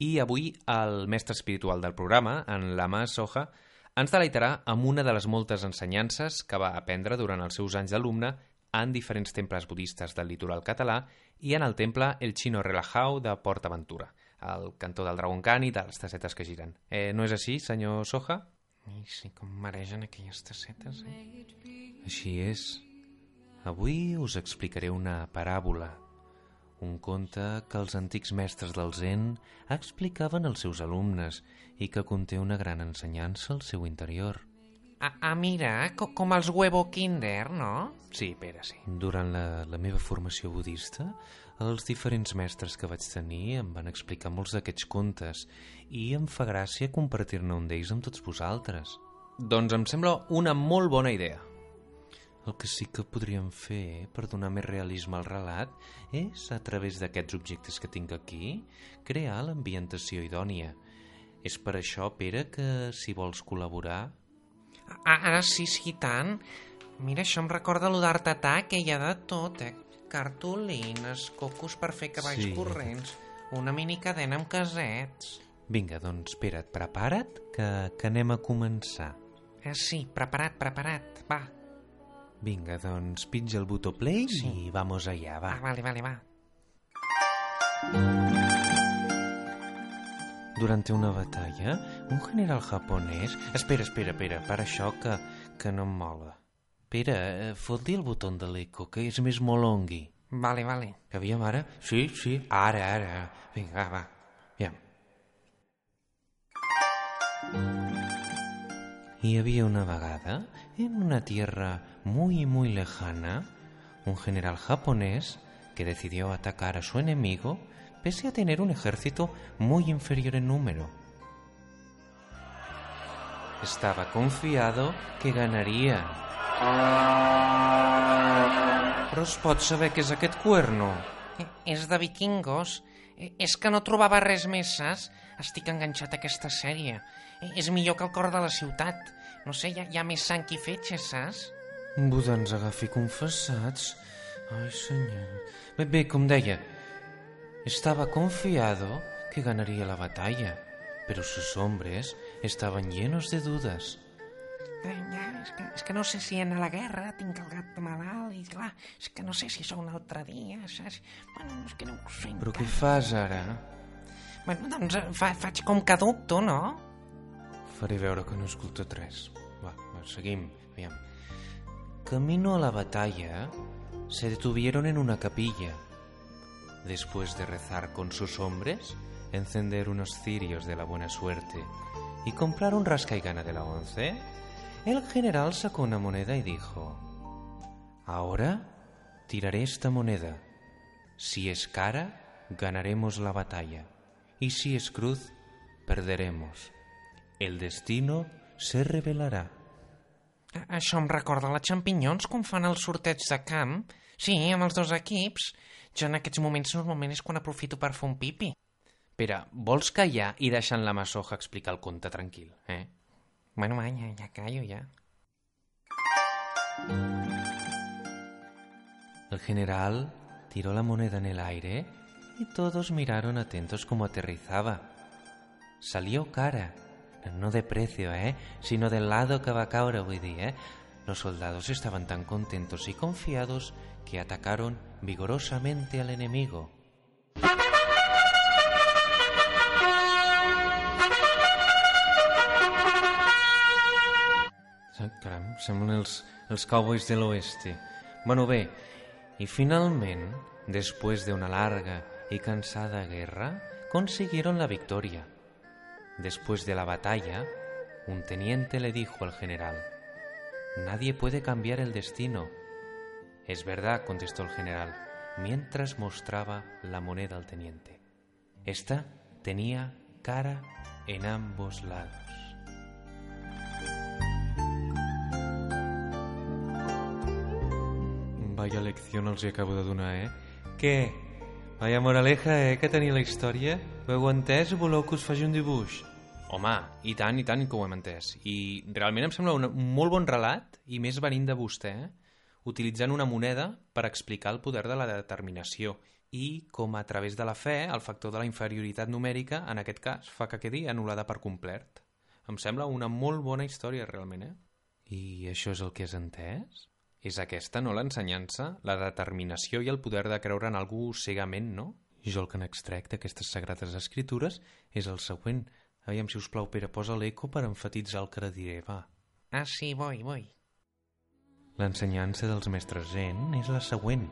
I avui el mestre espiritual del programa, en Lama Soja, ens deleitarà amb una de les moltes ensenyances que va aprendre durant els seus anys d'alumne en diferents temples budistes del litoral català i en el temple El Chino Relajao de Port Aventura, al cantó del Dragon Khan i de les tassetes que giren. Eh, no és així, senyor Soja? Ai, sí, com maregen aquelles tassetes. Eh? Així és. Avui us explicaré una paràbola, un conte que els antics mestres del Zen explicaven als seus alumnes i que conté una gran ensenyança al seu interior. Ah, ah mira, co com els huevo kinder, no? Sí, Pere, sí. Durant la, la meva formació budista, els diferents mestres que vaig tenir em van explicar molts d'aquests contes i em fa gràcia compartir-ne un d'ells amb tots vosaltres. Doncs em sembla una molt bona idea. El que sí que podríem fer per donar més realisme al relat és, a través d'aquests objectes que tinc aquí, crear l'ambientació idònia. És per això, Pere, que si vols col·laborar... Ah, ara sí, sí, tant. Mira, això em recorda lo d'Art Attack, que hi ha de tot, eh? Cartolines, cocos per fer cavalls Sí. corrents, una mini cadena amb casets... Vinga, doncs, Pere, prepara't, que, que anem a començar. Eh, sí, preparat, preparat, va. Vinga, doncs pitja el botó play Sí. i vamos allá, va. Ah, vale, vale, va. Durante una batalla, un general japonès... Espera, espera, espera, para això que, que no em mola. Pere, eh, fot-li el botó de l'eco, que és més molongui. Vale, vale. Que aviam ara? Sí, sí, ara, ara. Vinga, va, va. Aviam. Y había una vagada, en una tierra muy, muy lejana, un general japonés que decidió atacar a su enemigo pese a tener un ejército muy inferior en número. Estaba confiado que ganaría. Però es pot saber què és aquest cuerno? Eh, És de vikingos. Eh, És que no trobava res més, saps? Estic enganxat a aquesta sèrie. És millor que el cor de la ciutat. No sé, hi ha, hi ha més sang i fetge, saps? Buda ens agafi confessats. Ai, senyor. Bé, bé, com deia, estaba confiado que ganaría la batalla, pero sus hombres estaban llenos de dudas. Eh, ja, és, que, és que no sé si anar a la guerra tinc el gat malalt i clar, és que no sé si sou un altre dia, saps? Bueno, és que no ho sé Però què fas ara? Bueno, doncs eh, fa, faig com que dubto, no? Faré veure que no escolto res. Va, va, seguim. Camino a la batalla, se detuvieron en una capilla. Después de rezar con sus hombres, encender unos cirios de la buena suerte y comprar un rasca y gana de la once, el general sacó una moneda y dijo, Ahora tiraré esta moneda. Si es cara, ganaremos la batalla. Y si es cruz, perderemos. El destino se revelará. A- Això em recorda les Champinyons quan fan el sorteig de camp. Sí, amb els dos equips. Jo en aquests moments normalment és quan aprofito per fer un pipi. Pere, vols callar i deixant la masoja explicar el conte tranquil, eh? Bueno, va, ja, ja callo, ja. El general tiró la moneda en el aire y todos miraron atentos cómo aterrizaba. Salió cara, no de precio, ¿eh? sino del lado que va a caure, vull dir, ¿eh? Los soldados estaban tan contentos y confiados que atacaron vigorosamente al enemigo. Caram, semblen els, els cowboys de l'oeste. Bueno, bé, y finalmente, después de una larga y cansada guerra, consiguieron la victoria. Después de la batalla, un teniente le dijo al general, Nadie puede cambiar el destino. Es verdad, contestó el general, mientras mostraba la moneda al teniente. Esta tenía cara en ambos lados. Vaya lecció els hi acabo de donar, eh? Què? Vaya moraleja, eh, que tenia la història? Ho heu entès o voleu que us faci un dibuix? Home, i tant, i tant que ho hem entès. I realment em sembla un, molt bon relat, i més venint de vostè, eh? utilitzant una moneda per explicar el poder de la determinació i com a través de la fe el factor de la inferioritat numèrica, en aquest cas, fa que quedi anul·lada per complet. Em sembla una molt bona història, realment, eh? I això és el que has entès? És aquesta, no, l'ensenyança? La determinació i el poder de creure en algú cegament, no? Jo el que n'extrec d'aquestes sagrades escritures és el següent. Aviam, si us plau, Pere, posa l'eco per enfatitzar el que diré, va. Ah, sí, voy, voy. L'ensenyança dels mestres zen és la següent.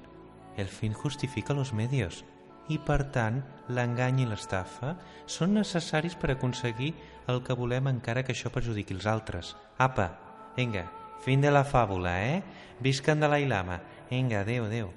El fin justifica los medios i, per tant, l'engany i l'estafa són necessaris per aconseguir el que volem encara que això perjudiqui els altres. Apa, vinga, fin de la fàbula, eh? Visca en Dalai Lama. Vinga, adeu, adeu.